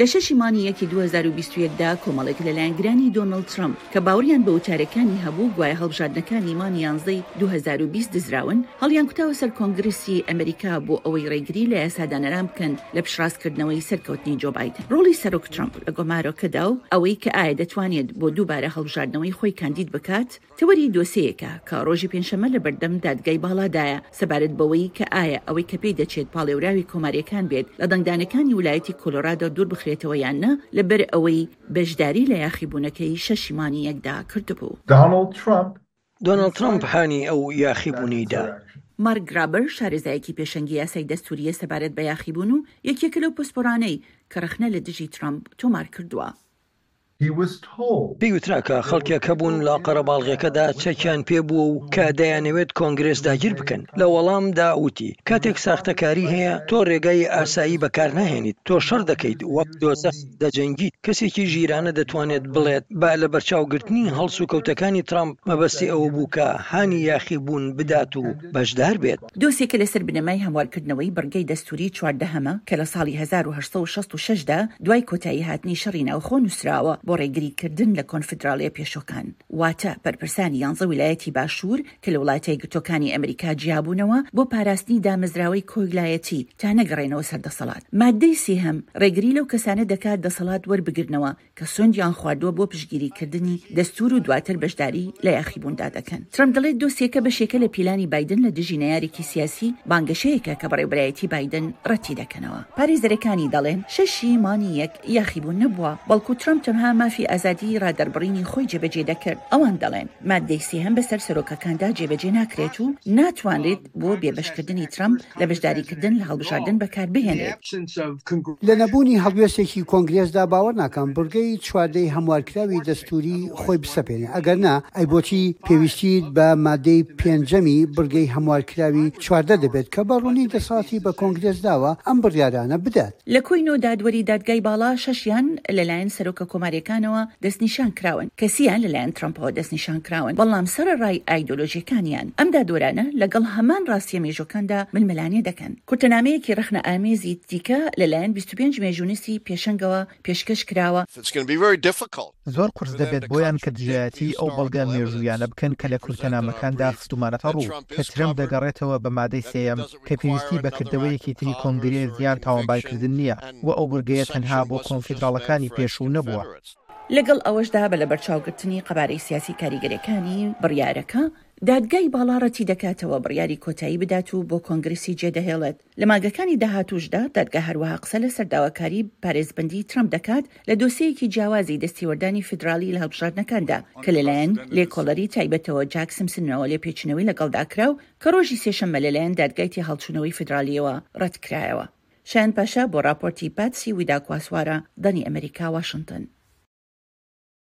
لە شەشی مانگی یەکی دوو هەزار و بیست و یەک دا کۆمەڵێک لە لایەنگرانی دۆناڵد ترەمپ کە باوەڕیان بە وتارەکانی هەبوو گوایە هەڵبژاردنەکانی مانگی یانزەی دوو هەزار و بیست دزراون، هەڵیانکوتاوە سەر کۆنگرێسی ئەمریکا بۆ ئەوەی ڕێگری لە یاسادانەران بکەن لە پشتڕاستکردنەوەی سەرکەوتنی جۆ بایدن. ڕۆڵی سەرۆک ترەمپ لە گۆمارۆکەدا و ئەوەی کە ئایا دەتوانێت بۆ دووبارە هەڵبژاردنەوەی خۆی کاندید بکات، تەوەری دۆسێیەکە کە ڕۆژی پێنجشەممە لە بەردەم دادگای باڵادایە سەبارەت بەوەی کە ئایا ئەوەی کە پێی دەچێت پاڵێوراوی کۆماریەکان بێت لە دەنگدانەکانی ولایەتی کۆلۆرادۆ دوور بخرێتەوە یان نە لە بەر ئەوەی بەشداری لە یاخیبوونەکەی شەشی مانگی یەکدا کردبوو. دانڵد ترەمپ دۆناڵد ترەمپ هانی ئەو یاخیبوونەی دا. مارک گرابەر شارەزایەکی پێشەنگی یاسای دەستوورییە سەبارەت بە یاخیبوون و یەکێکە لەو پسپۆڕانەی کە ڕەخنە لە دژی ترەمپ تۆمار کردووە. پێی وترا کە خەڵکێک هەبوون لە قەرەباڵغییەکەدا چەکیان پێ بووە و کە دەیانەوێت کۆنگرێس داگیر بکەن. لە وەڵامدا وتی، کاتێک ساختەکاری هەیە، تۆ ڕێگای ئاسایی بەکارناهێنیت، تۆ شەڕ دەکەیت، وەک دۆزەخ دەجەنگیت. کەسێکی ژیرانە دەتوانێت بڵێت، با لەبەرچاوگرتنی هەڵسوکەوتەکانی ترەمپ مەبەستی ئەوە بوو کە هانی یاخیبوون بدات و بەشدار بێت. دۆسیەکە لەسەر بنەمای هەموارکردنەوەی بڕگەی دەستووریی چواردەهەمە کە لە ساڵی هەزار و هەشت سەد و شەست و شەش دا دوای کۆتاییهاتنی شەڕی ناوخۆ نووسراوە بۆ ڕێگریکردن لە کۆنفدراڵییە پێشوەکان، واتە بەرپرسانی یانزە ویلایەتی باشوور کە لە وڵاتە یەکگرتووەکانی ئەمریکا جیابوونەوە بۆ پاراستنی دامەزراوەی کۆیلایەتی تا نەگەڕێنەوە سەر دەسەڵات. ماددەی سێهەم ڕێگری لەو کەسانە دەکات دەسەڵات وەربگرنەوە کە سوێندیان خواردووە بۆ پشتگیریکردنی دەستوور و دواتر بەشداری لە یاخیبووندا دەکەن. ترەمپ دەڵێت دۆسیەکە بەشێکە لە پیلانی بایدن لە دژی نەیارێکی سیاسی، بانگەشەیەکە کە بەڕێوبەرایەتی بایدن رەتیدەکەنەوە. پارێزەرەکانی دەڵێن شەش ی مانگی یەک یاخیبوون نەبووە، بەڵکو ترەمپ تەنها مافی ئازادیی رادەربڕینی خۆی جێبەجێ دەکرد. ئەوان دەڵێن ماددەی سێهەم بەسەر سەرۆکەکاندا جێبەجێ ناکرێت و ناتوانرێت. بۆ بێبەشکردنی ترەمپ لە بەشداریکردن لە هەڵبژاردن بەکاربهێنرێت. لە نەبوونی هەڵوێستێکی کۆنگرێسدا باوەڕ ناکەم بڕگەی چواردەی هەموارکراوی دەستووری خۆی بسەپێنێ، ئەگەر نا ئەی بۆچی پێویستیت بە مادەی پێنجەمی بڕگەی هەموارکراوی چواردە دەبێت کە بە ڕوونی دەسەڵاتی بە کۆنگرێس داوە ئەم بڕیارانە بدات؟ لە کۆی نۆ دادوەری دادگای باڵا شەشیان لەلایەن سەرۆکە کۆماریەکانەوە دەستنیشان کراون، کەسیان لەلایەن ترەمپەوە دەستنیشان کراون، بەڵام سەرەڕای ئایدۆلۆژیەکانیان، ئەم دادوەرانە لەگەڵ هەمان ڕاستیە مێژوەکاندا ململانێ دەکەن. کورتەنامەیەکی ڕەخنە ئامێزی دیکە لەلایەن بیست و پێنج مێژونوسی پێشەنگەوە پێشکەش کراوە. زۆر قورس دەبێت بۆیان کە دژایەتی ئەو بەڵگە مێژویانە بکەن کە لە کورتەنامەکاندا خستومانەتە ڕوو کە ترەمپ دەگەڕێتەوە بە مادەی سێیەم، کە پێویستی بە کردەوەیەکی تری کۆنگرێس یان تاوانبارکردن نییە و ئەو بڕگەیە تەنها بۆ کۆنفیدراڵەکانی پێشوو نەبووە. لەگەڵ ئەوەشدا بە لەبەرچاوگرتنی قەبارەی سیاسی کاریگەرەکانی بڕیارەکە، دادگای باڵا رەتیدەکاتەوە بڕیاری کۆتایی بدات و بۆ کۆنگرێسی جێدەهێڵێت. لە مانگەکانی داهاتووشدا دادگا هەروەها قسە لەسەر داواکاری پارێزبەندی ترەمپ دەکات لە دۆسێیەکی جیاوازی دەستێوەردانی فیدراڵی لە هەڵبژاردنەکاندا کە لەلایەن لێکۆڵەری تایبەتەوە جاک سمسنەوە لێپێچینەوەی لەگەڵدا کرا و کە ڕۆژی سێشەممە لەلایەن دادگای تێهەڵچوونەوەی فیدراڵییەوە ڕەتکرایەوە. شایان پاشا بۆ ڕاپۆرتی پاتسی ویداکواسوارە، دانی ئەمەریکا، واشنتن.